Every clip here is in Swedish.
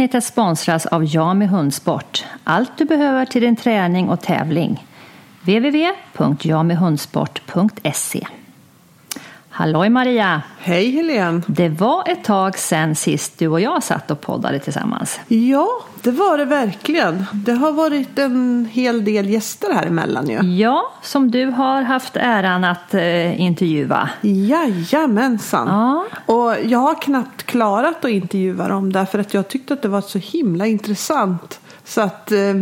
Avsnittet sponsras av Jami Hundsport. Allt du behöver till din träning och tävling. www.jamihundsport.se Halloj Maria! Hej Helene! Det var ett tag sedan sist du och jag satt och poddade tillsammans. Ja, det var det verkligen. Det har varit en hel del gäster här emellan ju. Ja, som du har haft äran att eh, intervjua. Jajamensan! Ja. Och jag har knappt klarat att intervjua dem därför att jag tyckte att det var så himla intressant. Så att eh,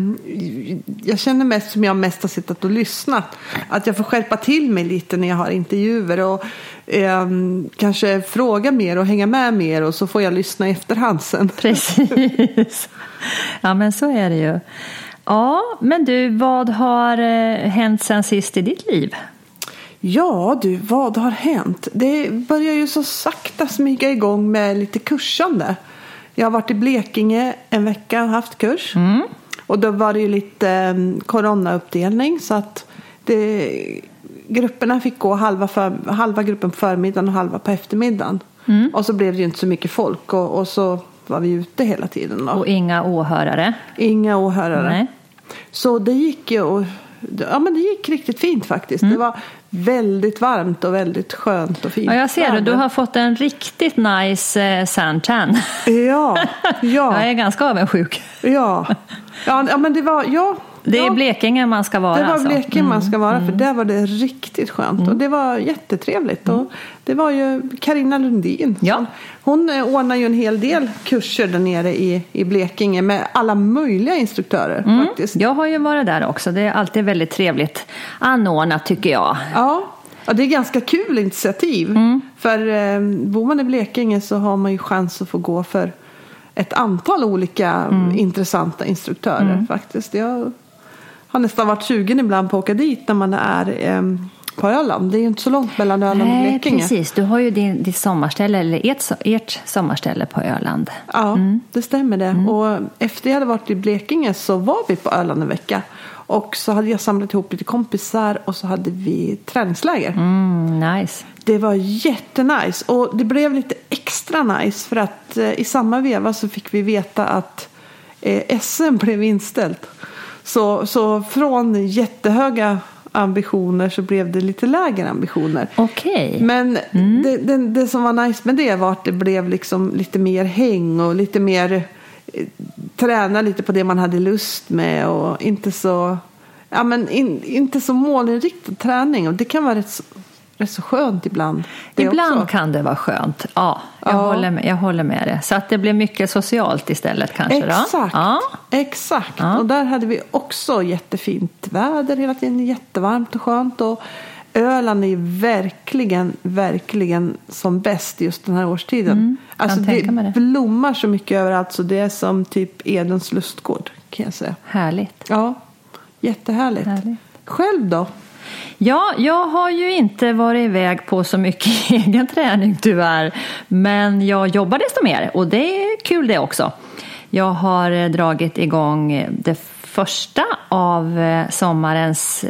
jag känner mest som jag mest har suttit och lyssnat. Att jag får skärpa till mig lite när jag har intervjuer. Och eh, kanske fråga mer och hänga med mer. Och så får jag lyssna i efterhand sen. Precis. Ja, men så är det ju. Ja, men du, vad har eh, hänt sen sist i ditt liv? Ja du, vad har hänt? Det börjar ju så sakta smyga igång med lite kursande. Jag har varit i Blekinge en vecka och haft kurs. Mm. Och då var det ju lite um, coronauppdelning så att det, grupperna fick gå halva, för, halva gruppen på förmiddagen och halva på eftermiddagen. Mm. Och så blev det ju inte så mycket folk och, och så var vi ute hela tiden. Då. Och inga åhörare? Inga åhörare. Nej. Så det gick ju och, ja, men det gick riktigt fint faktiskt. Det var väldigt varmt och väldigt skönt och fint. Mm. Ja, jag ser det. Du har fått en riktigt nice eh, suntan. Ja, ja, Jag är ganska avundsjuk. ja. Ja, ja, men det var, ja. Det är ja. Blekinge man ska vara Det var alltså. Blekinge man ska vara för där var det riktigt skönt och det var jättetrevligt. Och det var ju Karina Lundin. Ja. som- Hon eh, ordnar ju en hel del kurser där nere i, i Blekinge med alla möjliga instruktörer Mm. faktiskt. Jag har ju varit där också. Det är alltid väldigt trevligt anordnat tycker jag. Ja. ja, det är ganska kul initiativ. Mm. För eh, bor man i Blekinge så har man ju chans att få gå för ett antal olika Mm. intressanta instruktörer faktiskt. Jag har nästan varit sugen ibland på att åka dit när man är eh, på Öland. Det är ju inte så långt mellan Öland och Nej, Blekinge. precis. Du har ju din, ditt sommarställe, eller ert, ert sommarställe på Öland. Ja, Mm. det stämmer det. Och efter jag hade varit i Blekinge så var vi på Öland en vecka. Och så hade jag samlat ihop lite kompisar och så hade vi träningsläger. Mm, nice. Det var jättenice och det blev lite extra nice för att eh, i samma veva så fick vi veta att eh, SM blev inställt. Så, så från jättehöga ambitioner så blev det lite lägre ambitioner. Okej. Men det, det, det som var nice med det var att det blev liksom lite mer häng och lite mer eh, träna lite på det man hade lust med och inte så, ja, men in, inte så målinriktad träning. Och det kan vara rätt, så- rätt så skönt ibland. Det Ibland också. kan det vara skönt. Ja, jag, Ja. Håller med, jag håller med det. Så att det blir mycket socialt istället kanske? Exakt. Ja. Exakt. Ja. Och där hade vi också jättefint väder hela tiden. Jättevarmt och skönt. Och Öland är verkligen, verkligen som bäst just den här årstiden. Mm, alltså det det. blommar så mycket överallt så det är som typ Edens lustgård kan jag säga. Härligt. Ja, jättehärligt. Härligt. Själv då? Ja, jag har ju inte varit iväg på så mycket egen träning tyvärr. Men jag jobbar desto mer och det är kul det också. Jag har eh, dragit igång eh, det första av eh, sommarens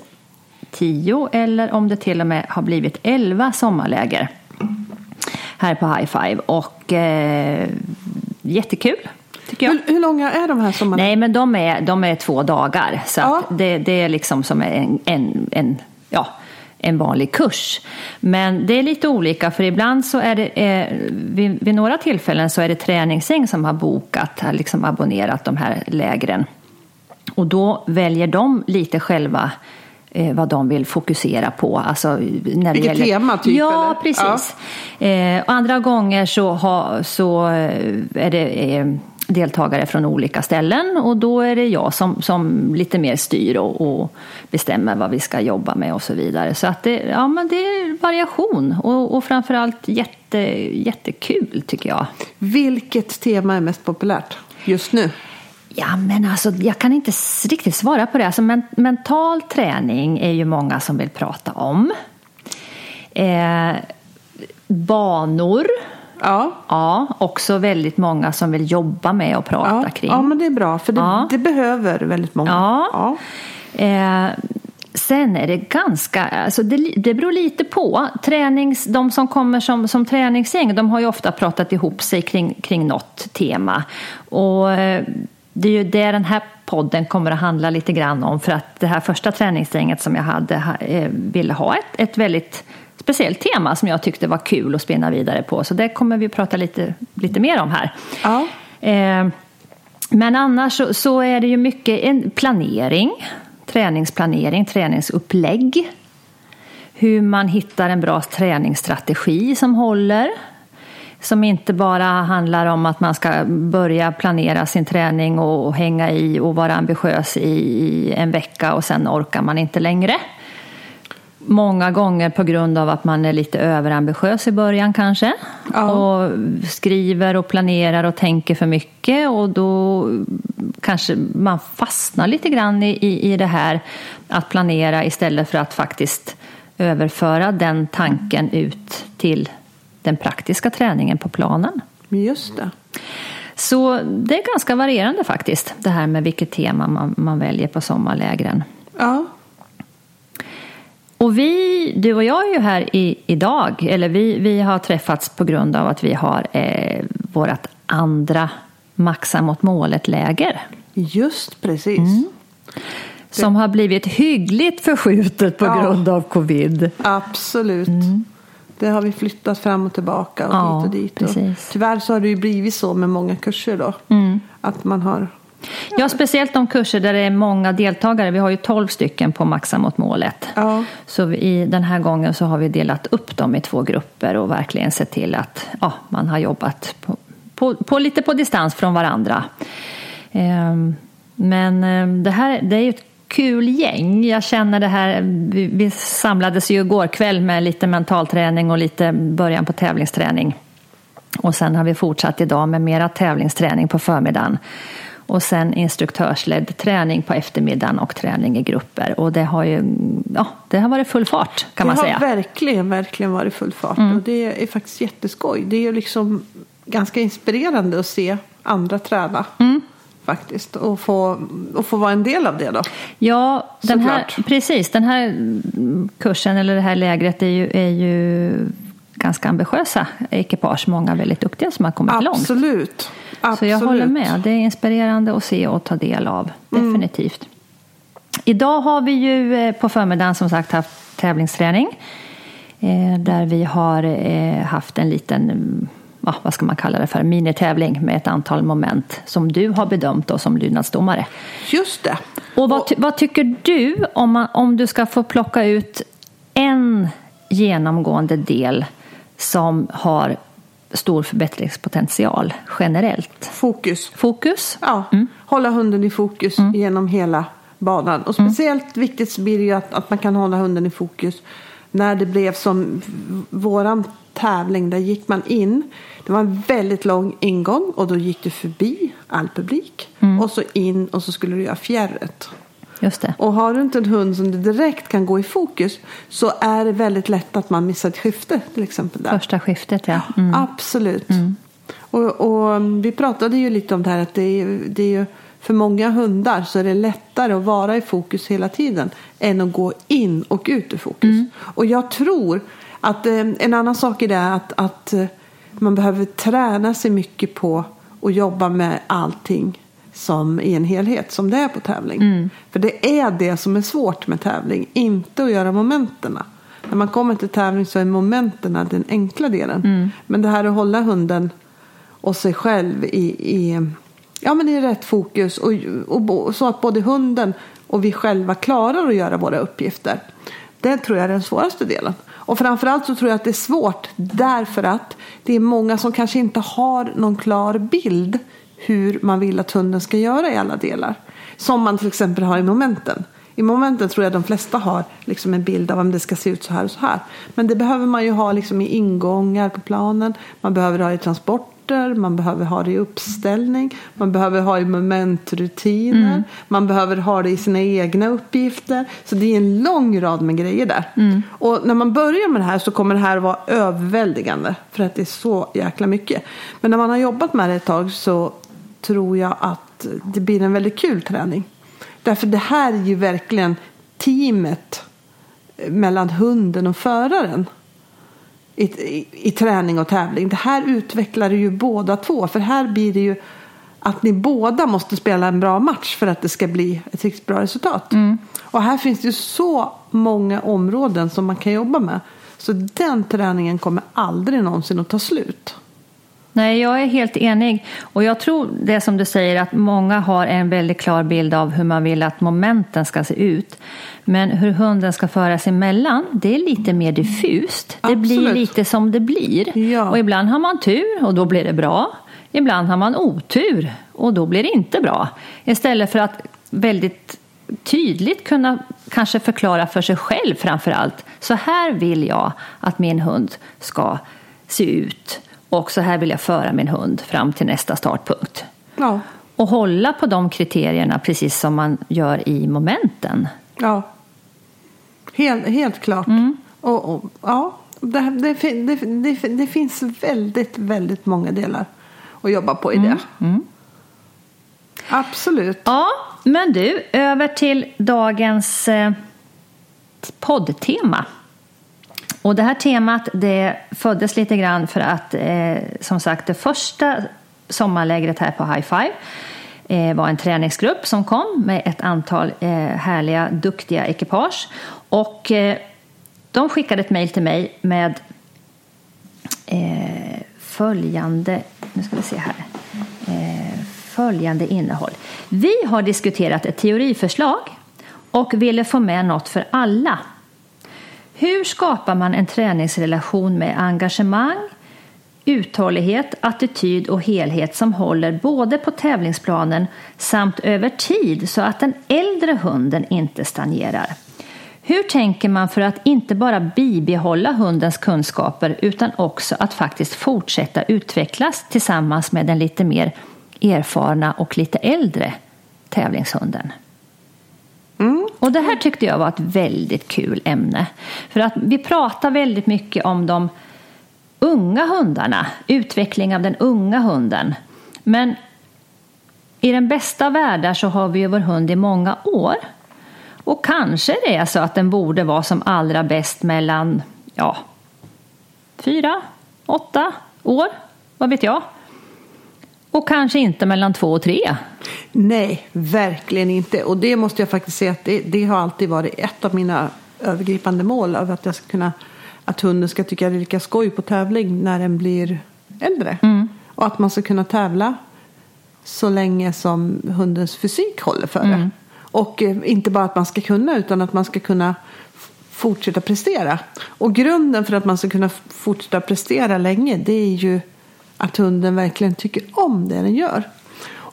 tio eller om det till och med har blivit elva sommarläger här på High Five. Och eh, jättekul. Hur, hur långa är de här sommarna? Nej, men de är, de är två dagar. Så Ja. det, det är liksom som en, en, en, ja, en vanlig kurs. Men det är lite olika, för ibland så är det, eh, vid, vid några tillfällen så är det träningsgäng som har bokat, har liksom abonnerat de här lägren. Och då väljer de lite själva eh, vad de vill fokusera på. Alltså, när Vilket gäller... tema, typ, Ja, eller? precis. Eh, och andra gånger så, ha, så eh, är det eh, deltagare från olika ställen och då är det jag som, som lite mer styr och, och bestämmer vad vi ska jobba med och så vidare. Så att det, ja, men det är variation och, och framförallt jätte, jättekul tycker jag. Vilket tema är mest populärt just nu? Ja, men alltså, jag kan inte riktigt svara på det. Alltså, men, mental träning är ju många som vill prata om. Eh, banor, Ja. ja, också väldigt många som vill jobba med och prata Ja, kring. ja, men det är bra för det, Ja. det behöver väldigt många. Ja. Eh, Sen är det ganska, alltså det, det beror lite på. Tränings, de som kommer som, som träningsgäng, de har ju ofta pratat ihop sig kring, kring något tema. Och eh, det är ju det den här podden kommer att handla lite grann om. För att det här första träningsgänget som jag hade eh, ville ha ett, ett väldigt speciellt tema som jag tyckte var kul att spinna vidare på. Så det kommer vi att prata lite, lite mer om här. Ja. Eh, men annars så, så, är det ju mycket en planering, träningsplanering, träningsupplägg. Hur man hittar en bra träningsstrategi som håller. Som inte bara handlar om att man ska börja planera sin träning och hänga i och vara ambitiös i en vecka och sen orkar man inte längre. Många gånger på grund av att man är lite överambitiös i början kanske. Ja. Och skriver och planerar och tänker för mycket och då kanske man fastnar lite grann i, i, i det här att planera istället för att faktiskt överföra den tanken ut till den praktiska träningen på planen. Just det. Så det är ganska varierande faktiskt, det här med vilket tema man, man väljer på sommarlägren. Ja. Och vi, du och jag är ju här i, idag, eller vi, vi har träffats på grund av att vi har eh, vårt andra Maxa mot målet-läger. Just precis. Mm. Som har blivit hyggligt förskjutet på ja. grund av covid. Absolut. Mm. Det har vi flyttat fram och tillbaka och ja, dit och dit. Och tyvärr så har det ju blivit så med många kurser då. Mm. Att man har Ja, speciellt de kurser där det är många deltagare. Vi har ju 12 stycken på Maxa mot målet. Ja. Så i den här gången så har vi delat upp dem i två grupper och verkligen sett till att ja, man har jobbat på, på, på lite på distans från varandra. Ehm, men ehm, det här det är ju ett kul gäng. Jag känner det här, vi, vi samlades ju igår kväll med lite mentalträning och lite början på tävlingsträning. Och sen har vi fortsatt idag med mera tävlingsträning på förmiddagen. Och sen instruktörsledd träning på eftermiddagen och träning i grupper. Och det har ju ja, det har varit full fart kan det man säga. Det har verkligen, verkligen varit full fart. Mm. Och det är faktiskt jätteskoj. Det är ju liksom ganska inspirerande att se andra träna. Mm. Faktiskt. Och få, och få vara en del av det då. Ja, den här, precis. Den här kursen eller det här lägret är ju, är ju ganska ambitiösa ekipage. Många väldigt duktiga som har kommit Absolut. långt. Absolut. Så jag håller med. Det är inspirerande att se och ta del av. Mm. Definitivt. Mm. Idag har vi ju eh, på förmiddagen som sagt haft tävlingsträning. Eh, där vi har eh, haft en liten, vad ska man kalla det för, minitävling med ett antal moment som du har bedömt och som lydnadsdomare. Just det. Och vad, vad tycker du om, man, om du ska få plocka ut en genomgående del som har stor förbättringspotential generellt? Fokus. Fokus? Ja, mm. hålla hunden i fokus mm. genom hela banan. Och mm. speciellt mm. viktigt blir det ju att, att man kan hålla hunden i fokus när det blev som våran tävling. Där gick man in. Det var en väldigt lång ingång och då gick du förbi all publik. Mm. Och så in och så skulle du göra fjärret. Just det. Och har du inte en hund som direkt kan gå i fokus så är det väldigt lätt att man missar ett skifte till exempel. Där. Första skiftet ja. Mm. Absolut. Mm. Och, och, vi pratade ju lite om det här att det är, det är ju för många hundar så är det lättare att vara i fokus hela tiden än att gå in och ut ur fokus. Mm. Och jag tror att eh, en annan sak är det att, att eh, man behöver träna sig mycket på att jobba med allting som i en helhet som det är på tävling. Mm. För det är det som är svårt med tävling, inte att göra momenterna. När man kommer till tävling så är momenterna den enkla delen. Mm. Men det här att hålla hunden och sig själv i, i, ja, men i rätt fokus och, och, och, så att både hunden och vi själva klarar att göra våra uppgifter. Det tror jag är den svåraste delen. Och framförallt så tror jag att det är svårt därför att det är många som kanske inte har någon klar bild hur man vill att hunden ska göra i alla delar. Som man till exempel har i momenten. I momenten tror jag de flesta har liksom en bild av om det ska se ut så här och så här. Men det behöver man ju ha liksom i ingångar på planen. Man behöver ha i transporter, man behöver ha det i uppställning, man behöver ha i momentrutiner, mm. man behöver ha det i sina egna uppgifter. Så det är en lång rad med grejer där. Mm. Och när man börjar med det här så kommer det här vara överväldigande för att det är så jäkla mycket. Men när man har jobbat med det ett tag så tror jag att det blir en väldigt kul träning. Därför det här är ju verkligen teamet mellan hunden och föraren i, i, i träning och tävling. Det här utvecklar ju båda två. För här blir det ju att ni båda måste spela en bra match för att det ska bli ett riktigt bra resultat. Mm. Och här finns det ju så många områden som man kan jobba med. Så den träningen kommer aldrig någonsin att ta slut. Nej, jag är helt enig. Och jag tror det som du säger att många har en väldigt klar bild av hur man vill att momenten ska se ut. Men hur hunden ska föras emellan, det är lite mer diffust. Det blir Absolut. lite som det blir. Ja. Och ibland har man tur och då blir det bra. Ibland har man otur och då blir det inte bra. Istället för att väldigt tydligt kunna kanske förklara för sig själv framför allt. Så här vill jag att min hund ska se ut. Och så här vill jag föra min hund fram till nästa startpunkt. Ja, Och hålla på de kriterierna precis som man gör i momenten. ja. Helt, helt klart. Och, och, ja, det, det, det, det, finns väldigt, väldigt många delar att jobba på i det. Absolut. Ja, men du, över till dagens eh, poddtema. Och det här temat det föddes lite grann för att eh, som sagt det första sommarlägret här på High Five eh, var en träningsgrupp som kom med ett antal eh, härliga, duktiga ekipage. Och eh, de skickade ett mejl till mig med eh, följande, nu ska vi se här, eh, följande innehåll. Vi har diskuterat ett teoriförslag och ville få med något för alla. Hur skapar man en träningsrelation med engagemang, uthållighet, attityd och helhet som håller både på tävlingsplanen samt över tid så att den äldre hunden inte stagnerar? Hur tänker man för att inte bara bibehålla hundens kunskaper utan också att faktiskt fortsätta utvecklas tillsammans med den lite mer erfarna och lite äldre tävlingshunden? Mm. Och det här tyckte jag var ett väldigt kul ämne. För att vi pratar väldigt mycket om de unga hundarna, utveckling av den unga hunden. Men i den bästa världen så har vi ju vår hund i många år. Och kanske det är så att den borde vara som allra bäst mellan, ja, fyra, åtta år, vad vet jag. Och kanske inte mellan två och tre. Nej, verkligen inte. Och det måste jag faktiskt säga att det, det har alltid varit ett av mina övergripande mål. Av att, jag ska kunna, att hunden ska tycka det är lika skoj på tävling när den blir äldre. Och att man ska kunna tävla så länge som hundens fysik håller för det. Och eh, inte bara att man ska kunna utan att man ska kunna fortsätta prestera. Och grunden för att man ska kunna fortsätta prestera länge det är ju att hunden verkligen tycker om det den gör.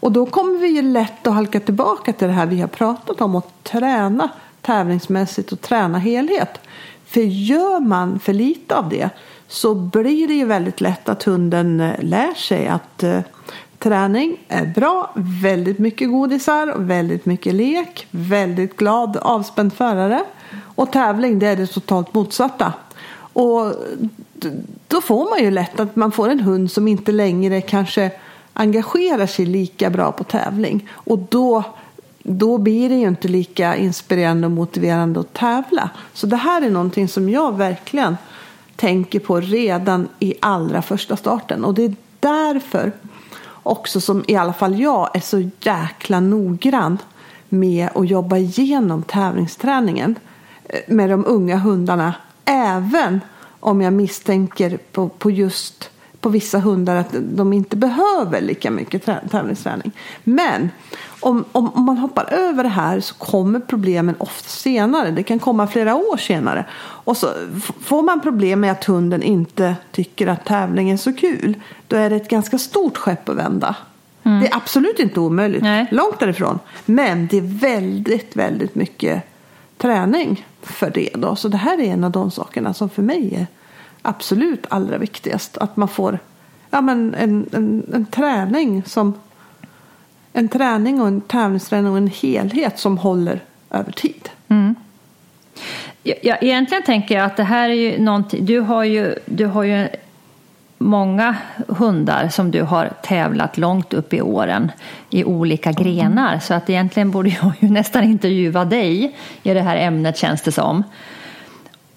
Och då kommer vi ju lätt att halka tillbaka till det här vi har pratat om att träna tävlingsmässigt och träna helhet. För gör man för lite av det så blir det ju väldigt lätt att hunden eh, lär sig att eh, träning är bra, väldigt mycket godisar, väldigt mycket lek, väldigt glad avspänd förare. Och tävling det är det totalt motsatta. Och då får man ju lätt att man får en hund som inte längre kanske engagerar sig lika bra på tävling. Och då, då blir det ju inte lika inspirerande och motiverande att tävla. Så det här är någonting som jag verkligen tänker på redan i allra första starten. Och det är därför också som i alla fall jag är så jäkla noggrann med att jobba igenom tävlingsträningen eh, med de unga hundarna. Även om jag misstänker på, på just på vissa hundar att de inte behöver lika mycket trä- tävlingsträning. Men om, om, om man hoppar över det här så kommer problemen ofta senare. Det kan komma flera år senare. Och så får man problem med att hunden inte tycker att tävling är så kul. Då är det ett ganska stort skepp att vända. Det är absolut inte omöjligt. Nej. Långt därifrån. Men det är väldigt, väldigt mycket träning för det. Då. Så det här är en av de sakerna som för mig är absolut allra viktigast. Att man får ja, men en, en, en träning som en träning och en tävlingsträning och en helhet som håller över tid. Mm. ja, egentligen tänker jag att det här är ju någonting, du har ju, du har ju många hundar som du har tävlat långt upp i åren i olika grenar. Så att egentligen borde jag ju nästan intervjua dig i det här ämnet känns det som.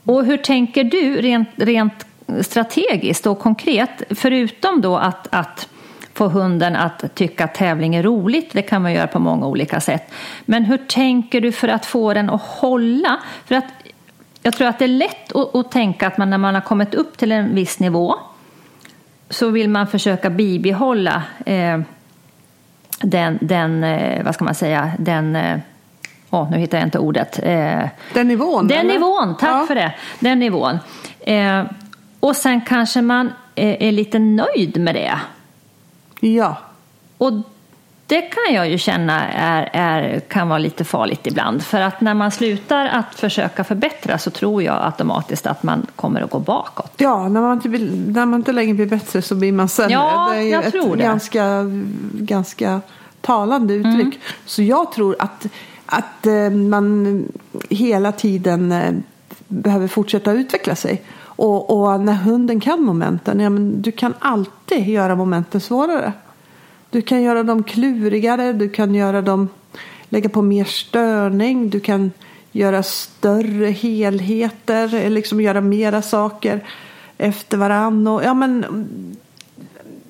Och hur tänker du rent, rent strategiskt och konkret, förutom då att, att få hunden att tycka att tävling är roligt, det kan man göra på många olika sätt. Men hur tänker du för att få den att hålla? För att jag tror att det är lätt att, att tänka att man när man har kommit upp till en viss nivå så vill man försöka bibehålla eh, den, den eh, vad ska man säga, den eh, oh, nu hittar jag inte ordet. Eh, den nivån? Den eller? nivån, tack ja. för det. Den nivån. Eh, och sen kanske man är lite nöjd med det. Ja. Och det kan jag ju känna är, är, kan vara lite farligt ibland. För att när man slutar att försöka förbättra så tror jag automatiskt att man kommer att gå bakåt. Ja, när man inte, när man inte längre blir bättre så blir man sämre. Ja, det är jag ett tror det. Ganska, ganska talande uttryck. Mm. Så jag tror att, att eh, man hela tiden eh, behöver fortsätta utveckla sig. Och, och, när hunden kan momenten, ja, men du kan alltid göra momenten svårare. Du kan göra dem klurigare, du kan göra dem, lägga på mer störning, du kan göra större helheter, liksom göra mera saker efter varann. Och, ja, men,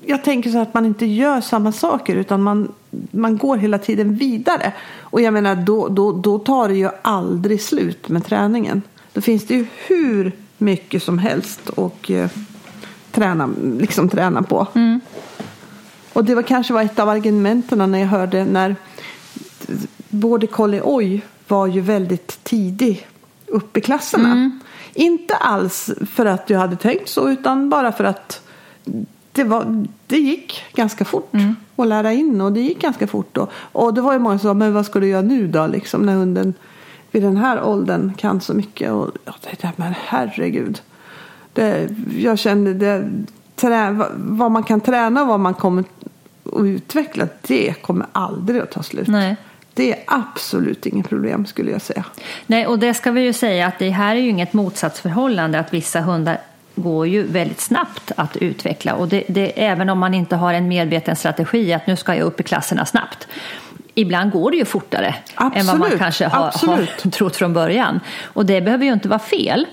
jag tänker så att man inte gör samma saker utan man, man går hela tiden vidare. Och jag menar då, då, då tar det ju aldrig slut med träningen. Då finns det ju hur mycket som helst och eh, träna, liksom träna på. Mm. Och det var kanske var ett av argumenten när jag hörde när Border Collie Oj var ju väldigt tidig upp i klasserna. Mm. Inte alls för att jag hade tänkt så utan bara för att det, var, det gick ganska fort mm. att lära in och det gick ganska fort. Då. Och det var ju många som sa, men vad ska du göra nu då? Liksom, när hunden vid den här åldern kan så mycket. Och jag tänkte, men herregud. Det, jag kände det, trä, vad man kan träna och vad man kommer att utveckla, det kommer aldrig att ta slut. Nej. Det är absolut inget problem skulle jag säga. Nej, och det ska vi ju säga att det här är ju inget motsatsförhållande att vissa hundar går ju väldigt snabbt att utveckla och det, det, även om man inte har en medveten strategi att nu ska jag upp i klasserna snabbt ibland går det ju fortare absolut, än vad man kanske har, har, trott från början. Och det behöver ju inte vara fel.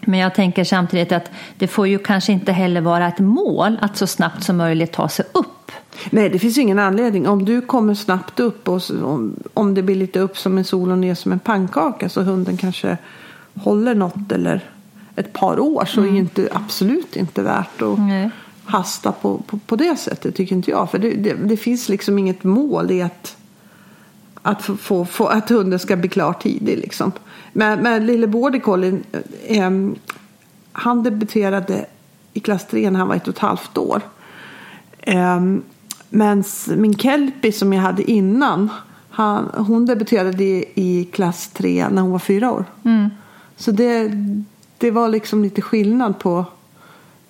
Men jag tänker samtidigt att det får ju kanske inte heller vara ett mål att så snabbt som möjligt ta sig upp. Nej, det finns ingen anledning. Om du kommer snabbt upp och om, om det blir lite upp som en sol och ner som en pannkaka så hunden kanske håller något eller ett par år så mm. är det inte, absolut inte värt att Nej. hasta på, på, på, det sättet tycker inte jag. För det, det, det finns liksom inget mål i att att, få, få, få, att hunden ska bli klar tidigt. Liksom. Men, men lille Border Collie, eh, han debuterade i klass 3 när han var ett och ett halvt år. Eh, men min Kelpie som jag hade innan, han, hon debuterade i, i klass 3 när hon var fyra år. Mm. Så det, det var liksom lite skillnad på,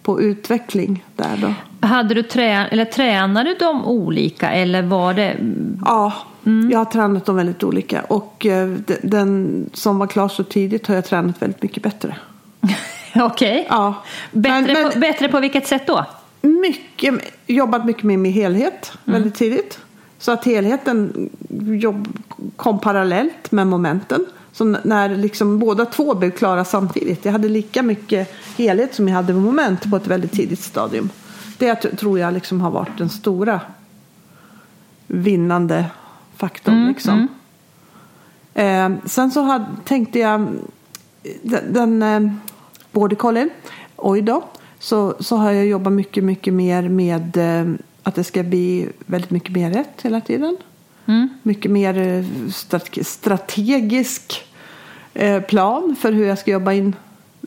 på utveckling där då. Hade du trä, eller tränade du dem olika eller var det? Ja, Mm. Jag har tränat dem väldigt olika och eh, den som var klar så tidigt har jag tränat väldigt mycket bättre. Okej. Okay. Ja. Bättre, men, men, på, bättre på vilket sätt då? Mycket, jobbat mycket mer med helhet mm. väldigt tidigt. Så att helheten jobb, kom parallellt med momenten. Så när liksom båda två blev klara samtidigt. Jag hade lika mycket helhet som jag hade moment på ett väldigt tidigt stadium. Det tror jag liksom har varit den stora vinnande faktorn. Mm, liksom. Mm. Eh, sen så hade, tänkte jag den, den eh, border collie, oj då, så, så har jag jobbat mycket, mycket mer med eh, att det ska bli väldigt mycket mer rätt hela tiden. Mm. Mycket mer eh, strategisk eh, plan för hur jag ska jobba in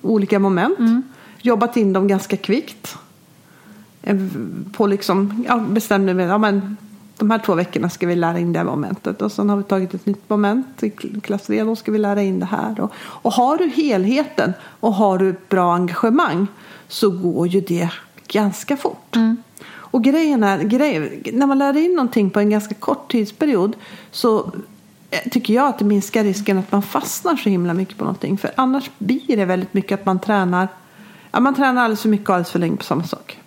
olika moment. Mm. Jobbat in dem ganska kvickt. Eh, på liksom, ja, bestämde mig, ja men de här två veckorna ska vi lära in det här momentet. Och sen har vi tagit ett nytt moment i klass 3. Då ska vi lära in det här. Och, och har du helheten och har du ett bra engagemang så går ju det ganska fort. Mm. Och grejen är, grej, när man lär in någonting på en ganska kort tidsperiod så eh, Eh, tycker jag att det minskar risken att man fastnar så himla mycket på någonting. För annars blir det väldigt mycket att man tränar, ja, man tränar alldeles för mycket och alldeles för länge på samma sak.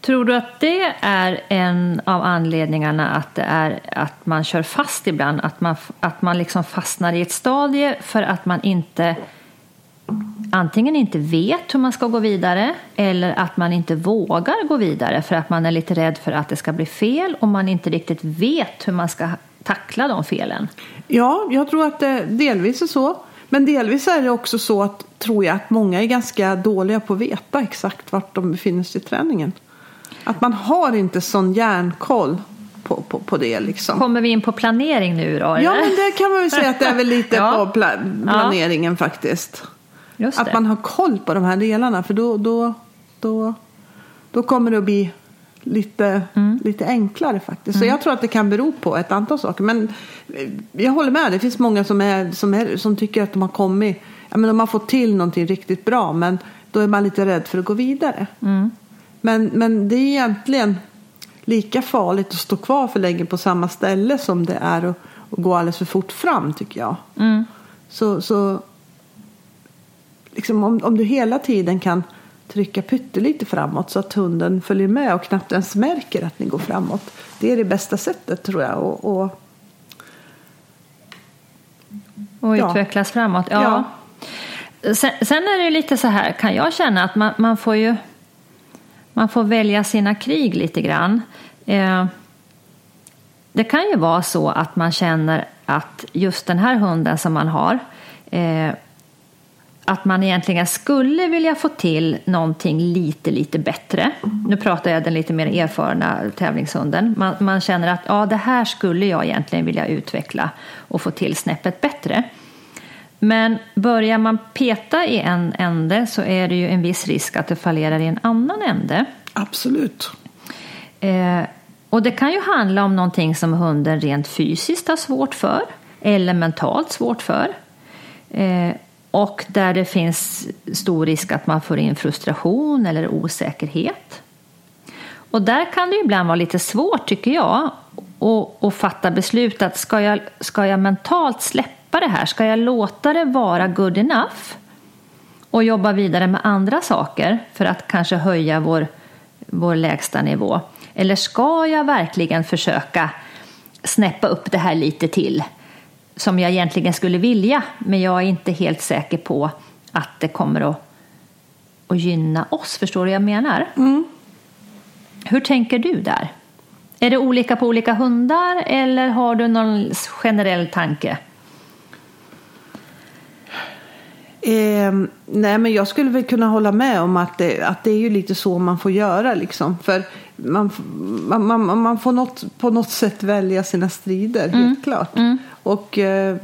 Tror du att det är en av anledningarna att, det är, att man kör fast ibland? Att man, att man liksom fastnar i ett stadie för att man inte antingen inte vet hur man ska gå vidare eller att man inte vågar gå vidare för att man är lite rädd för att det ska bli fel och man inte riktigt vet hur man ska tackla de felen. Ja, jag tror att det delvis är så. Men delvis är det också så att tror jag att många är ganska dåliga på att veta exakt vart de befinner sig i träningen. Att man har inte sån järnkoll på, på, på det liksom. Kommer vi in på planering nu då? Eller? Ja, men det kan man väl säga att det är väl lite ja. på pla planeringen ja. faktiskt. Att man har koll på de här delarna för då, då, då, då kommer det att bli lite, mm. lite enklare faktiskt. Så mm. jag tror att det kan bero på ett antal saker. Men jag håller med, det finns många som, är, som, är, som tycker att de har kommit, ja, men de har fått till någonting riktigt bra men då är man lite rädd för att gå vidare. Mm. Men, men det är egentligen lika farligt att stå kvar för länge på samma ställe som det är att, att gå alldeles för fort fram tycker jag. Mm. Så, så liksom om, om du hela tiden kan trycka pyttelite framåt så att hunden följer med och knappt ens märker att ni går framåt. Det är det bästa sättet tror jag. Och, och, och utvecklas ja. framåt. Ja. ja. Sen, sen, är det lite så här, kan jag känna att man, man får ju man får välja sina krig lite grann. Eh, det kan ju vara så att man känner att just den här hunden som man har eh, att man egentligen skulle vilja få till någonting lite, lite bättre. Nu pratar jag den lite mer erfarna tävlingshunden. Man, man, känner att ja, det här skulle jag egentligen vilja utveckla och få till snäppet bättre. Men börjar man peta i en ände så är det ju en viss risk att det fallerar i en annan ände. Absolut. Eh, och det kan ju handla om någonting som hunden rent fysiskt har svårt för eller mentalt svårt för. Eh, och där det finns stor risk att man får in frustration eller osäkerhet. Och där kan det ibland vara lite svårt tycker jag att fatta beslut att ska jag, ska jag mentalt släppa det här? Ska jag låta det vara good enough? Och jobba vidare med andra saker för att kanske höja vår, vår lägsta nivå? Eller ska jag verkligen försöka snäppa upp det här lite till? Som jag egentligen skulle vilja men jag är inte helt säker på att det kommer att, att gynna oss. Förstår du vad jag menar? Mm. Hur tänker du där? Är det olika på olika hundar eller har du någon generell tanke? Eh, nej men jag skulle väl kunna hålla med om att det, att det är ju lite så man får göra liksom. För man, man, man, man får något, på något sätt välja sina strider, mm. helt klart. Mm. Och eh,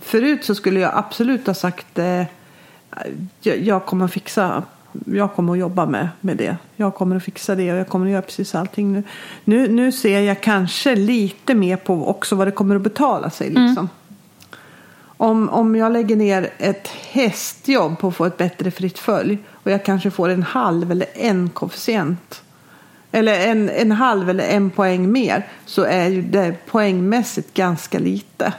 förut så skulle jag absolut ha sagt eh, jag, kommer att fixa jag kommer att jobba med, med det. Jag kommer att fixa det och jag kommer att göra precis allting nu. Nu, nu ser jag kanske lite mer på också vad det kommer att betala sig. Mm. Liksom. Mm. Om, om jag lägger ner ett hästjobb på att få ett bättre fritt följ och jag kanske får en halv eller en koefficient eller en, en halv eller en poäng mer så är ju det poängmässigt ganska lite.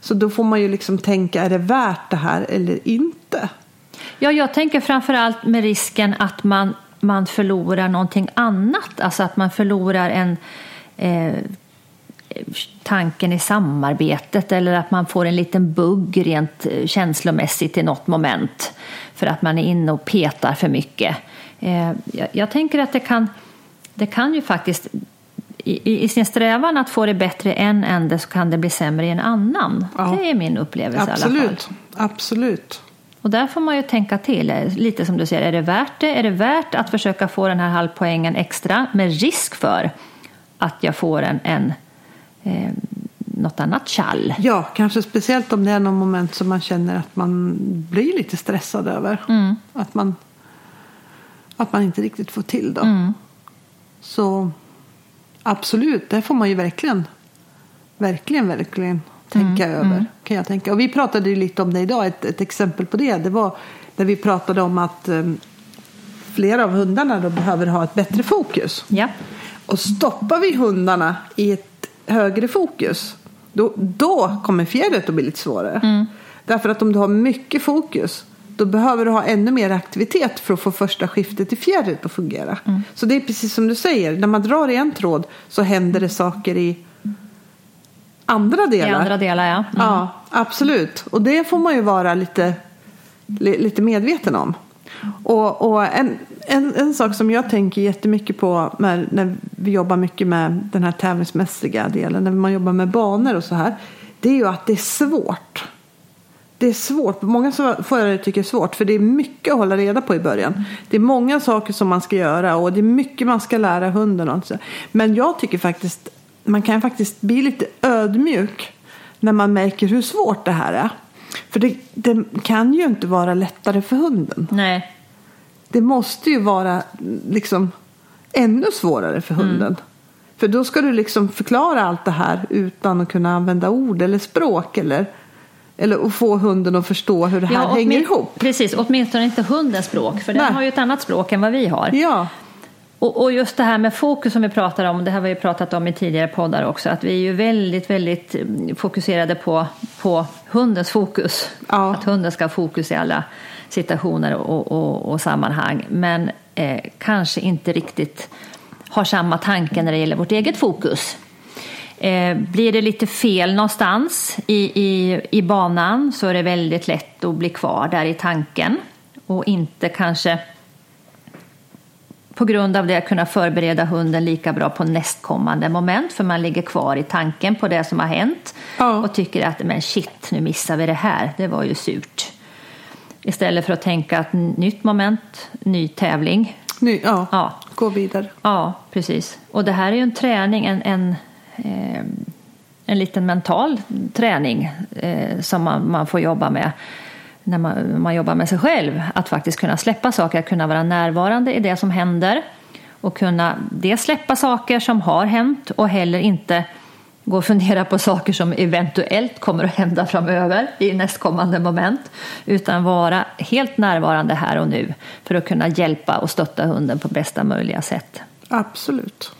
Så då får man ju liksom tänka, är det värt det här eller inte? Ja, jag tänker framförallt med risken att man, man förlorar någonting annat. Alltså att man förlorar en eh, tanken i samarbetet eller att man får en liten bugg rent eh, känslomässigt i något moment för att man är inne och petar för mycket. Eh, jag, jag tänker att det kan det kan ju faktiskt i, i, sin strävan att få det bättre i en ände så kan det bli sämre i en annan. Ja. Det är min upplevelse Absolut. i alla fall. Absolut. Och där får man ju tänka till, lite som du säger, är det värt det? Är det värt att försöka få den här halvpoängen extra med risk för att jag får en, en eh, något annat kall? Ja, kanske speciellt om det är någon moment som man känner att man blir lite stressad över. Mm. Att, man, att man inte riktigt får till det. Mm. Så absolut, det får man ju verkligen, verkligen, verkligen tänka mm, över. Mm. Kan jag tänka. Och vi pratade ju lite om det idag, ett, ett exempel på det. Det var där vi pratade om att um, flera av hundarna då behöver ha ett bättre fokus. Ja. Och stoppar vi hundarna i ett högre fokus, då, då kommer fjärret att bli lite svårare. Mm. Därför att om du har mycket fokus, då behöver du ha ännu mer aktivitet för att få första skiftet i fjärret att fungera. Mm. Så det är precis som du säger, när man drar i en tråd så händer det saker i andra I delar. andra delar, ja. Mm. Ja, absolut. Och det får man ju vara lite, li, lite medveten om. Och, och en, en, en sak som jag tänker jättemycket på när, när vi jobbar mycket med den här tävlingsmässiga delen, när man jobbar med banor och så här, det är ju att det är svårt. Det är svårt. Många förare tycker det är svårt för det är mycket att hålla reda på i början. Det är många saker som man ska göra och det är mycket man ska lära hunden. Och så. Men jag tycker faktiskt man kan faktiskt bli lite ödmjuk när man märker hur svårt det här är. För det, det kan ju inte vara lättare för hunden. Nej, Det måste ju vara liksom ännu svårare för hunden. För då ska du liksom förklara allt det här utan att kunna använda ord eller språk eller, eller att få hunden att förstå hur det här hänger åtmin- ihop. Precis, åtminstone inte hundens språk, för den Nej. har ju ett annat språk än vad vi har. Ja, Och, och just det här med fokus som vi pratar om, det har vi pratat om i tidigare poddar också, att vi är ju väldigt, väldigt mm, fokuserade på, på hundens fokus. Ja. Att hunden ska ha fokus i alla situationer och, och, och sammanhang. Men eh, kanske inte riktigt har samma tanke när det gäller vårt eget fokus. Eh, blir det lite fel någonstans i, i, i banan så är det väldigt lätt att bli kvar där i tanken och inte kanske på grund av det kunna förbereda hunden lika bra på nästkommande moment för man ligger kvar i tanken på det som har hänt Ja. och tycker att men shit, nu missar vi det här, det var ju surt. Istället för att tänka att nytt moment, ny tävling. nu, ja. Ja, gå vidare. ja precis. Och det här är ju en träning, en, en, Eh, en liten mental träning eh, som man, man får jobba med när man, man jobbar med sig själv. Att faktiskt kunna släppa saker, att kunna vara närvarande i det som händer och kunna dels släppa saker som har hänt och heller inte gå och fundera på saker som eventuellt kommer att hända framöver i nästkommande moment utan vara helt närvarande här och nu för att kunna hjälpa och stötta hunden på bästa möjliga sätt. Absolut.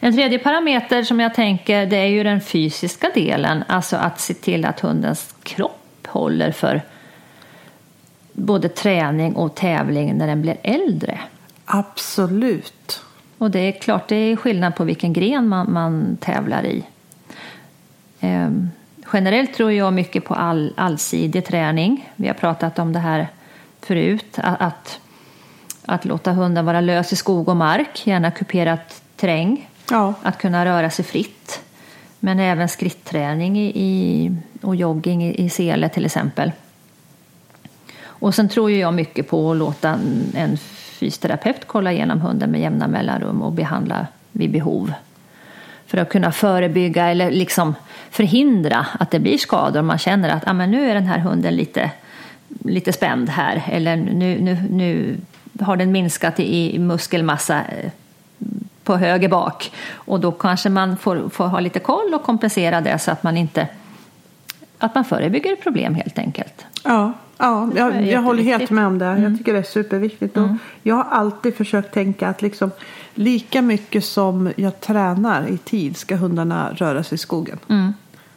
En tredje parameter som jag tänker det är ju den fysiska delen, alltså att se till att hundens kropp håller för både träning och tävling när den blir äldre. Absolut. Och det är klart, det är skillnad på vilken gren man, man tävlar i. Ehm, generellt tror jag mycket på all, allsidig träning. Vi har pratat om det här förut. Att, att, att låta hunden vara lös i skog och mark, gärna kuperat terräng. Ja. Att kunna röra sig fritt. Men även skrittträning i, i, och jogging i, i sele till exempel. Och sen tror ju jag mycket på att låta en, fysterapeut fysioterapeut kolla igenom hunden med jämna mellanrum och behandla vid behov. För att kunna förebygga eller liksom förhindra att det blir skador. Man känner att ah, men nu är den här hunden lite, lite spänd här. Eller nu, nu, nu har den minskat i, i muskelmassa eh, på höger bak. Och då kanske man får, får ha lite koll och kompensera det så att man inte att man förebygger problem helt enkelt. Ja, ja jag jag, håller helt med om det. Jag tycker det är superviktigt. Och jag har alltid försökt tänka att liksom, lika mycket som jag tränar i tid ska hundarna röra sig i skogen.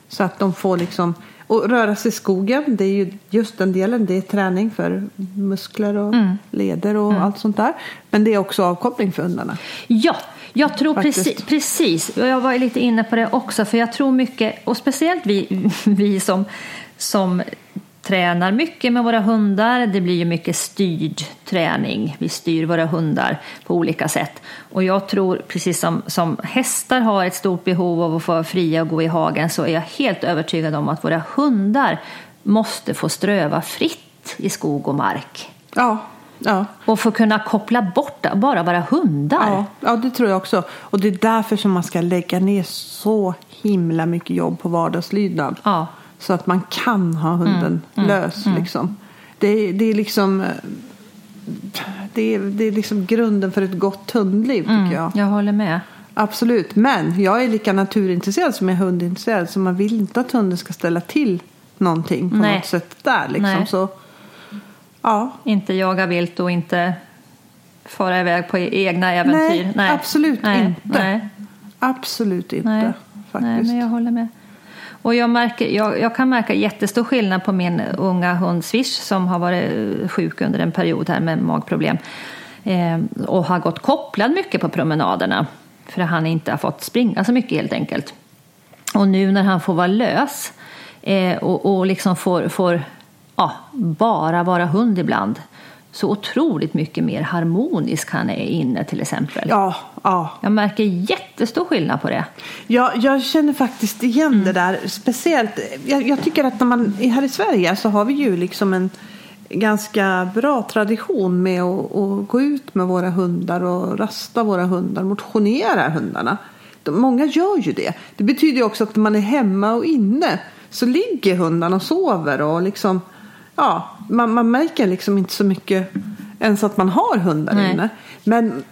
Så att de får liksom, och röra sig i skogen, det är ju just den delen, det är träning för muskler och leder och allt sånt där. Men det är också avkoppling för hundarna. Ja, jag tror Faktiskt. precis, precis. Och jag var lite inne på det också. För jag tror mycket, och speciellt vi, vi som, som tränar mycket med våra hundar. Det blir ju mycket styrd träning. Vi styr våra hundar på olika sätt. Och jag tror, precis som, som hästar har ett stort behov av att få vara fria och gå i hagen, så är jag helt övertygad om att våra hundar måste få ströva fritt i skog och mark. Ja, ja. Och få kunna koppla bort, bara vara hundar. Ja, ja, det tror jag också. Och det är därför som man ska lägga ner så himla mycket jobb på vardagslydnad. Ja. Så att man kan ha hunden lös. Liksom. Det, är- det är liksom... Det är, det är liksom grunden för ett gott hundliv tycker jag. Jag håller med. Absolut. Men jag är lika naturintresserad som jag är hundintresserad. Så man vill inte att hunden ska ställa till någonting på Nej. något sätt där. Liksom. Nej. Så, ja. Inte jaga vilt och inte fara iväg på egna äventyr. Nej, absolut Nej, inte. Nej, Absolut inte. nej, faktiskt. nej, men jag håller med. Och jag, märker, jag, jag, kan märka jättestor skillnad på min unga hund Swish som har varit sjuk under en period här med magproblem eh, och har gått kopplad mycket på promenaderna för att han inte har fått springa så mycket helt enkelt. Och nu när han får vara lös eh, och, och liksom får, får ja, bara vara hund ibland så otroligt mycket mer harmonisk han är inne till exempel. Ja, ja. Jag märker jättestor skillnad på det. Ja, jag känner faktiskt igen mm. det där. Speciellt, jag, jag, tycker att när man är här i Sverige så har vi ju liksom en ganska bra tradition med att, att gå ut med våra hundar och rasta våra hundar, motionera hundarna. Många gör ju det. Det betyder också att när man är hemma och inne så ligger hundarna och sover och liksom ja, man, man märker liksom inte så mycket ens att man har hundar Nej. inne. Men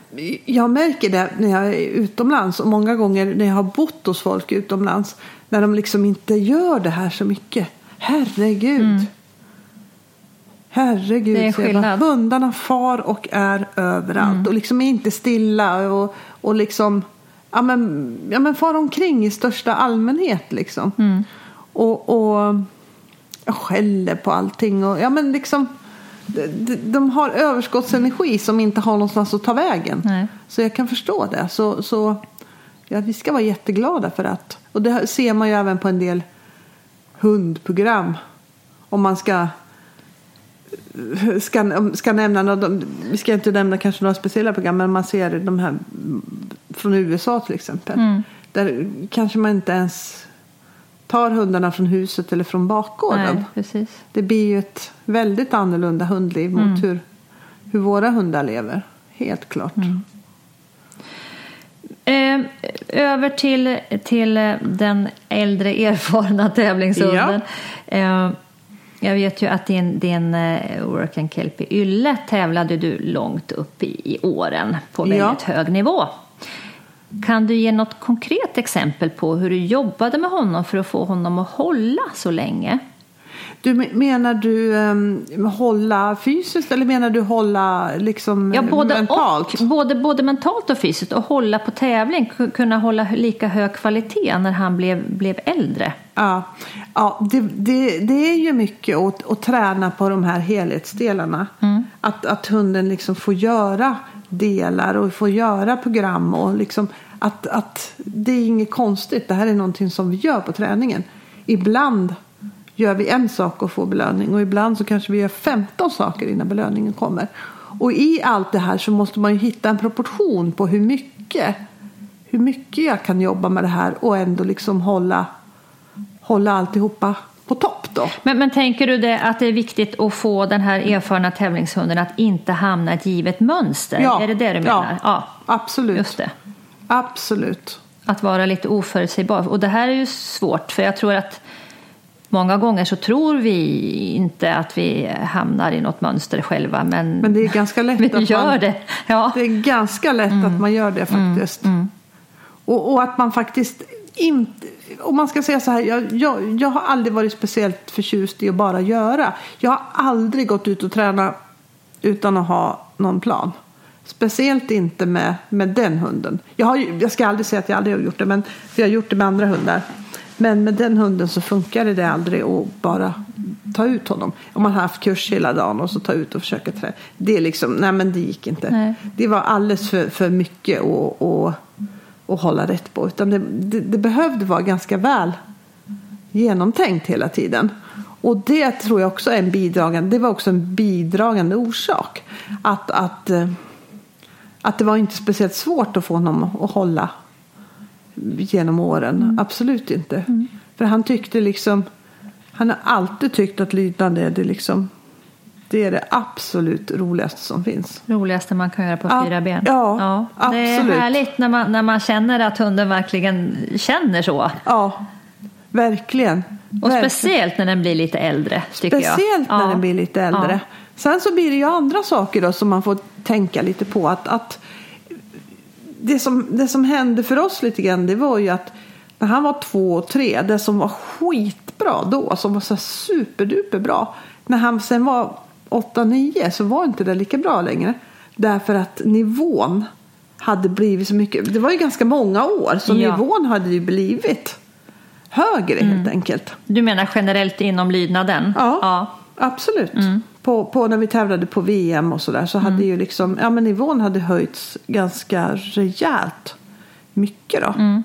jag märker det när jag är utomlands och många gånger när jag har bott hos folk utomlands när de liksom inte gör det här så mycket. Herregud. Mm. Herregud, det är skillnad. hundarna far och är överallt mm. och liksom är inte stilla och, och liksom ja men, ja men far omkring i största allmänhet liksom. Mm. Och, och skäller på allting. Och, ja, men liksom, de, de har överskottsenergi som inte har någonstans att ta vägen. Nej. Så jag kan förstå det. Så, så ja, vi ska vara jätteglada för att. Och det ser man ju även på en del hundprogram. Om man ska ska, ska nämna något, vi ska inte nämna kanske några speciella program men man ser de här från USA till exempel. Mm. Där kanske man inte ens tar hundarna från huset eller från bakgården. Nej, precis. Det blir ju ett väldigt annorlunda hundliv mm. mot hur, hur våra hundar lever. Helt klart. Mm. Eh, över till, till den äldre erfarna tävlingshunden. Ja. Eh, jag vet ju att din, din uh, Work and Kelpie Ylle tävlade du långt upp i, i åren på väldigt ja. hög nivå. Kan du ge något konkret exempel på hur du jobbade med honom för att få honom att hålla så länge? Du menar du um, hålla fysiskt eller menar du hålla liksom ja, både mentalt? Och, både, både mentalt och fysiskt och hålla på tävling, kunna hålla lika hög kvalitet när han blev, blev äldre. Ja, ja det, det, det är ju mycket att, att träna på de här helhetsdelarna. Mm. Att, att hunden liksom får göra delar och får göra program och liksom att, att det är inget konstigt. Det här är någonting som vi gör på träningen. Ibland gör vi en sak och får belöning och ibland så kanske vi gör 15 saker innan belöningen kommer. Och i allt det här så måste man ju hitta en proportion på hur mycket hur mycket jag kan jobba med det här och ändå liksom hålla, hålla alltihopa på topp då. Men, men tänker du det att det är viktigt att få den här erfarna tävlingshunden att inte hamna i ett givet mönster? Ja, är det det du menar? Ja, ja. absolut. Just det. Absolut. Att vara lite oförutsägbar. Och det här är ju svårt för jag tror att Många gånger så tror vi inte att vi hamnar i något mönster själva men, men det är ganska lätt vi att gör man, det. Ja. Det är ganska lätt mm. att man gör det faktiskt. Mm. Mm. Och, och, att man faktiskt inte, om man ska säga så här, jag, jag, jag har aldrig varit speciellt förtjust i att bara göra. Jag har aldrig gått ut och tränat utan att ha någon plan. Speciellt inte med, med den hunden. Jag, har, jag ska aldrig säga att jag aldrig har gjort det, men, för jag har gjort det med andra hundar. Men med den hunden så funkade det aldrig att bara ta ut honom. Om man har haft kurs hela dagen och så ta ut och försöka träna. Det är liksom, nej men det gick inte. Nej. Det var alldeles för, för mycket att, att, att hålla rätt på. Utan det, det, det behövde vara ganska väl genomtänkt hela tiden. Och det tror jag också är en bidragande, det var också en bidragande orsak. Att, att, eh, att det var inte speciellt svårt att få honom att hålla genom åren. Mm. Absolut inte. Mm. För han tyckte liksom, han har alltid tyckt att lydnad är det liksom det är det absolut roligaste som finns. Roligaste man kan göra på ja, fyra ben. Ja, ja, absolut. Det är härligt när man, när man känner att hunden verkligen känner så. Ja, verkligen. Och verkligen. speciellt när den blir lite äldre. Speciellt jag. när ja. den blir lite äldre. Ja. Sen så blir det ju andra saker då som man får tänka lite på. Att, att det, som, det som hände för oss lite grann det var ju att när han var två och tre, det som var skitbra då, som var så superduper bra. När han sen var åtta, nio så var inte det lika bra längre. Därför att nivån hade blivit så mycket. Det var ju ganska många år så ja. nivån hade ju blivit högre helt enkelt. Du menar generellt inom lydnaden? Ja, absolut. På, på när vi tävlade på VM och sådär så hade ju liksom, ja men nivån hade höjts ganska rejält mycket då.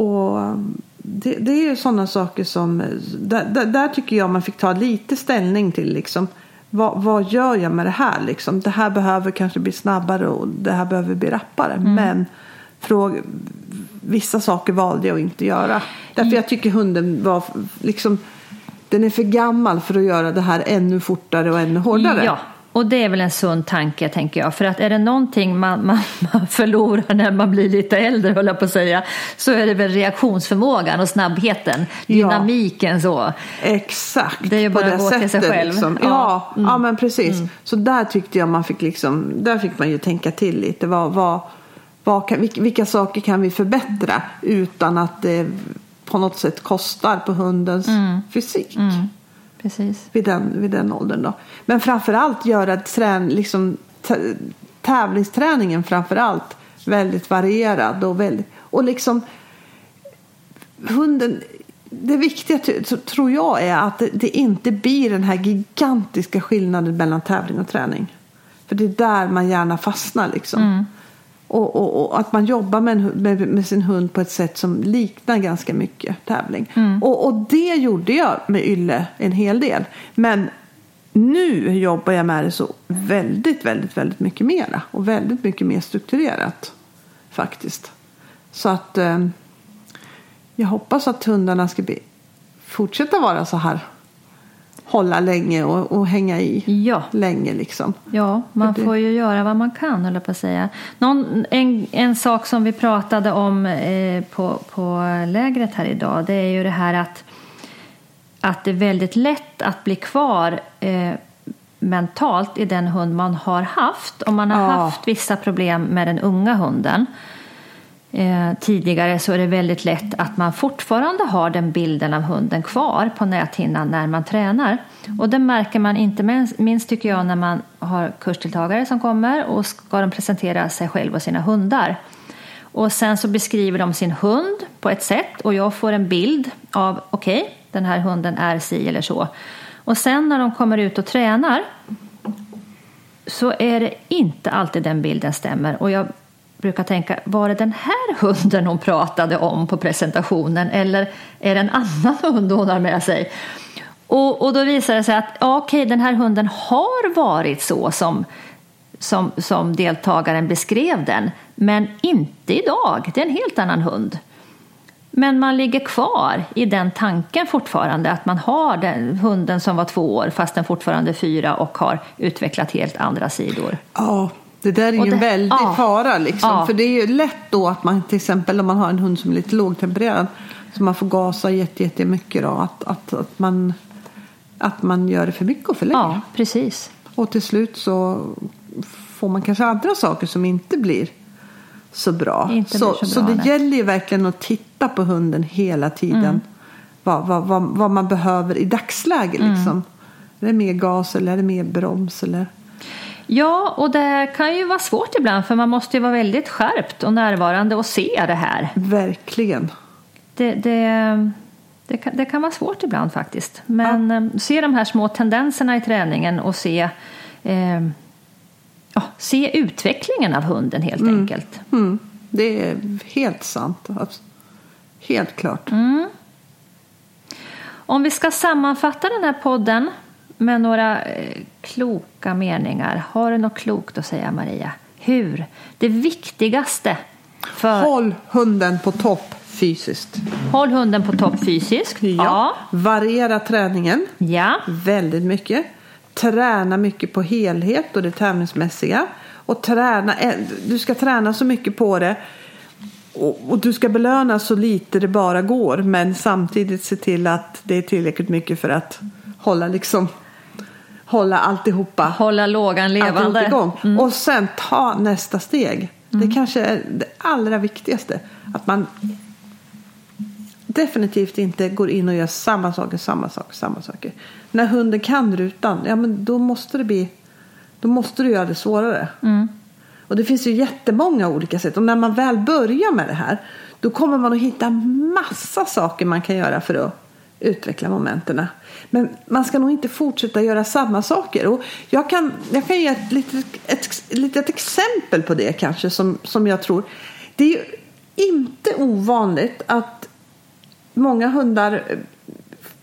Och det, det är ju sådana saker som, där, där, där tycker jag man fick ta lite ställning till liksom. Vad, vad gör jag med det här liksom? Det här behöver kanske bli snabbare och det här behöver bli rappare. Men fråga, vissa saker valde jag att inte göra. Därför jag tycker hunden var liksom, den är för gammal för att göra det här ännu fortare och ännu hårdare. Ja, och det är väl en sund tanke tänker jag. För att är det någonting man, man, man förlorar när man blir lite äldre, höll jag på att säga, så är det väl reaktionsförmågan och snabbheten, dynamiken så. Exakt. Det är ju bara att gå till sig själv. Liksom. Ja. Ja, Mm. ja, men precis. Så där tyckte jag man fick liksom, där fick man ju tänka till lite. Vad, vad, vad kan, vilka, vilka saker kan vi förbättra utan att det på något sätt kostar på hundens fysik. Precis. Vid den, vid den åldern då. Men framförallt göra trän, liksom, tävlingsträningen framförallt väldigt varierad och väldigt, och liksom hunden det viktiga tror jag är att det, inte blir den här gigantiska skillnaden mellan tävling och träning. För det är där man gärna fastnar liksom. Och, och, och att man jobbar med, en, med, med sin hund på ett sätt som liknar ganska mycket tävling. Och, och det gjorde jag med Ylle en hel del. Men nu jobbar jag med det så väldigt, väldigt, väldigt mycket mera. Och väldigt mycket mer strukturerat faktiskt. Så att eh, jag hoppas att hundarna ska bli, fortsätta vara så här. Hålla länge och, och hänga i Ja. länge liksom. Ja, man det- får ju göra vad man kan, höll jag på att säga. Någon, en, en sak som vi pratade om eh, på, på lägret här idag, det är ju det här att, att det är väldigt lätt att bli kvar eh, mentalt i den hund man har haft. Om man har Ja. haft vissa problem med den unga hunden eh, tidigare så är det väldigt lätt att man fortfarande har den bilden av hunden kvar på näthinnan när man tränar. Och det märker man inte minst, tycker jag när man har kursdeltagare som kommer och ska de presentera sig själv och sina hundar. Och sen så beskriver de sin hund på ett sätt och jag får en bild av okej, den här hunden är si eller så. Och sen när de kommer ut och tränar så är det inte alltid den bilden stämmer. Och jag brukar tänka, var det den här hunden hon pratade om på presentationen eller är det en annan hund hon har med sig? Och, och då visar det sig att ja, okej, den här hunden har varit så som, som, som deltagaren beskrev den, men inte idag. Det är en helt annan hund. Men man ligger kvar i den tanken fortfarande att man har den hunden som var två år fast den fortfarande är fyra och har utvecklat helt andra sidor. Ja, det där är ju en väldig ja. fara. Liksom. Ja. För det är ju lätt då att man till exempel om man har en hund som är lite lågtempererad så man får gasa jätte- jättemycket då. Att, att, att, man, att man gör det för mycket och för länge. Ja, precis. Och till slut så får man kanske andra saker som inte blir så bra. Inte så, så så bra, det nej. gäller ju verkligen att titta på hunden hela tiden. Mm. Vad, vad, vad, vad man behöver i dagsläget. Mm. Liksom. Är det mer gas eller är det mer broms? Eller? Ja, och det kan ju vara svårt ibland för man måste ju vara väldigt skärpt och närvarande och se det här. Verkligen. Det, det, det, kan, det kan vara svårt ibland faktiskt. Men eh, se de här små tendenserna i träningen och se, eh, ja, se utvecklingen av hunden helt enkelt. Mm, det är helt sant. Helt klart. Mm. Om vi ska sammanfatta den här podden med några eh, kloka meningar. Har du något klokt att säga Maria? Hur? Det viktigaste för... Håll hunden på topp fysiskt. Håll hunden på topp fysiskt. Ja. Variera träningen Ja. väldigt mycket. Träna mycket på helhet och det tävlingsmässiga. Och träna, eh, du ska träna så mycket på det. Och du ska belöna så lite det bara går. Men samtidigt se till att det är tillräckligt mycket för att hålla liksom hålla alltihopa Hålla lågan levande. igång. Och sen ta nästa steg. Det kanske är det allra viktigaste. Att man definitivt inte går in och gör samma saker, samma saker, samma saker. När hunden kan rutan, ja men då måste det bli, då måste du göra det svårare. Och det finns ju jättemånga olika sätt. Och när man väl börjar med det här, Då kommer man att hitta massa saker man kan göra för att utveckla momenten. Men man ska nog inte fortsätta göra samma saker. Och jag, kan, jag kan ge ett litet, ett, ett litet exempel på det kanske som, som jag tror. Det är ju inte ovanligt att många hundar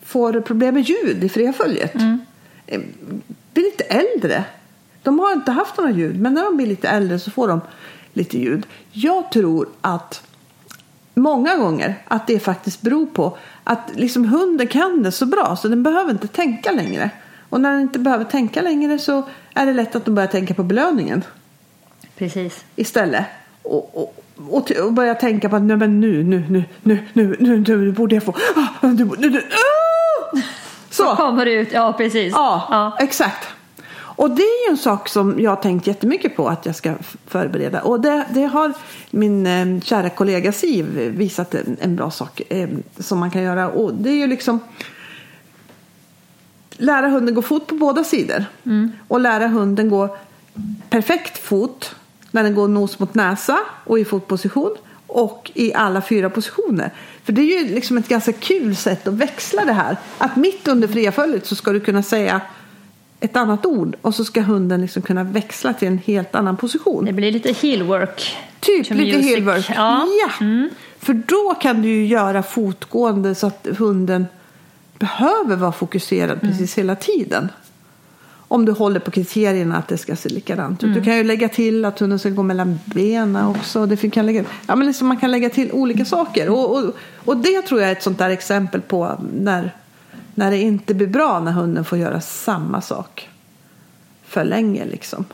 får problem med ljud i freföljet. Mm. Blir lite äldre. De har inte haft några ljud men när de blir lite äldre så får de lite ljud. Jag tror att många gånger att det faktiskt beror på att liksom hunden kan det så bra så den behöver inte tänka längre. Och när den inte behöver tänka längre så är det lätt att de börjar tänka på belöningen. Precis. Istället. Och, och, och, och börja tänka på att nu, men nu, nu, nu, nu, nu, nu, nu borde jag få... Ah, nu, nu, nu, ah! Så. så kommer det ut, ja precis. Ja, ja, exakt. Och det är ju en sak som jag har tänkt jättemycket på att jag ska förbereda. Och det, det har min eh, kära kollega Siv visat en, en bra sak eh, som man kan göra. Och det är ju liksom lära hunden gå fot på båda sidor. Mm. Och lära hunden gå perfekt fot när den går nos mot näsa och i fotposition och i alla fyra positioner. För det är ju liksom ett ganska kul sätt att växla det här. Att mitt under fria följet så ska du kunna säga ett annat ord och så ska hunden liksom kunna växla till en helt annan position. Det blir lite heelwork. Typ lite heelwork. Ja. ja. Mm. För då kan du ju göra fotgående så att hunden behöver vara fokuserad mm. precis hela tiden. Om du håller på kriterierna att det ska se likadant ut. Mm. Du kan ju lägga till att hunden ska gå mellan benen också. Det kan lägga, ja, men liksom man kan lägga till olika saker. Och, och, och det tror jag är ett sånt där exempel på när när det inte blir bra när hunden får göra samma sak för länge liksom.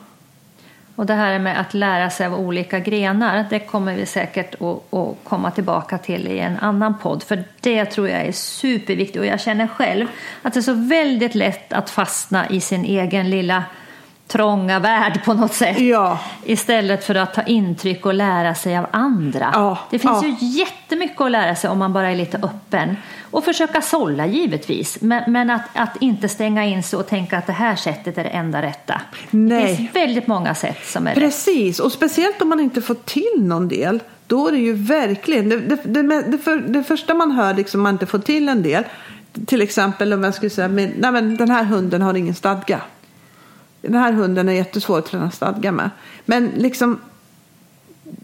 Och det här med att lära sig av olika grenar, det kommer vi säkert att, komma tillbaka till i en annan podd. För det tror jag är superviktigt och jag känner själv att det är så väldigt lätt att fastna i sin egen lilla trånga värld på något sätt. Ja. Istället för att ta intryck och lära sig av andra. Ja. Det finns ja. ju jättemycket att lära sig om man bara är lite öppen. Och försöka sålla givetvis. Men, men att, att, inte stänga in sig och tänka att det här sättet är det enda rätta. Nej. Det finns väldigt många sätt som är Precis, rätt. och speciellt om man inte får till någon del. Då är det ju verkligen, det, det, det, det, för, första man hör liksom man inte får till en del. Till exempel om jag skulle säga, nej men den här hunden har ingen stadga. Den här hunden är jättesvår att träna stadga med. Men liksom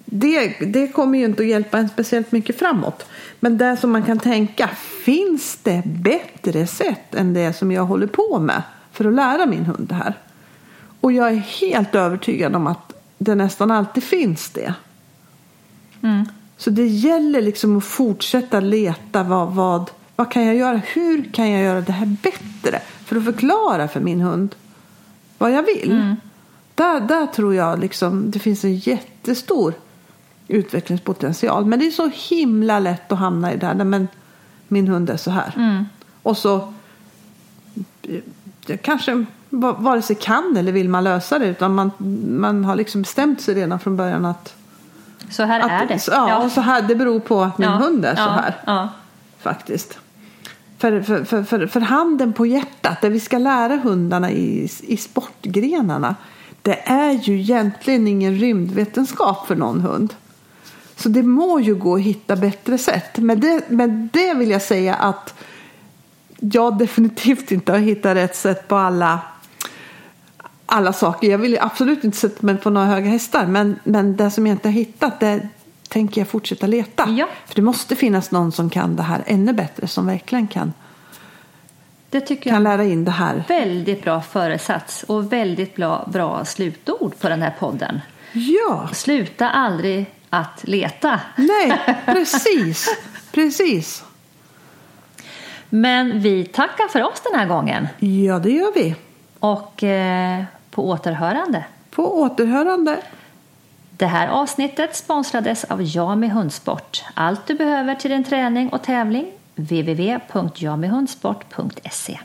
det, det kommer ju inte att hjälpa en speciellt mycket framåt. Men det som man kan tänka, finns det bättre sätt än det som jag håller på med för att lära min hund det här? Och jag är helt övertygad om att det nästan alltid finns det. Mm. Så det gäller liksom att fortsätta leta vad, vad, vad kan jag göra? Hur kan jag göra det här bättre? För att förklara för min hund vad jag vill. Mm. Där, där tror jag liksom det finns en jättestor utvecklingspotential. Men det är så himla lätt att hamna i det här. Men min hund är så här. Mm. Och så jag kanske vare sig kan eller vill man lösa det. Utan man, man har liksom bestämt sig redan från början att så här att, är det. Ja, ja, så här, det beror på att min ja. hund är så här. Ja. Faktiskt. För, för, för, för, för handen på hjärtat, det vi ska lära hundarna i, i sportgrenarna. Det är ju egentligen ingen rymdvetenskap för någon hund. Så det må ju gå att hitta bättre sätt. Men det, men det vill jag säga att jag definitivt inte har hittat rätt sätt på alla, alla saker. Jag vill absolut inte sätta mig på några höga hästar. Men, men det som jag inte har hittat det tänker jag fortsätta leta. Ja. För det måste finnas någon som kan det här ännu bättre. Som verkligen kan, det tycker kan lära in det här. Väldigt bra föresats och väldigt bra, bra slutord på den här podden. Ja. Sluta aldrig att leta. Nej, precis. precis. Men vi tackar för oss den här gången. Ja, det gör vi. Och eh, på återhörande. På återhörande. Det här avsnittet sponsrades av Jami Hundsport. Allt du behöver till din träning och tävling www.jamihundsport.se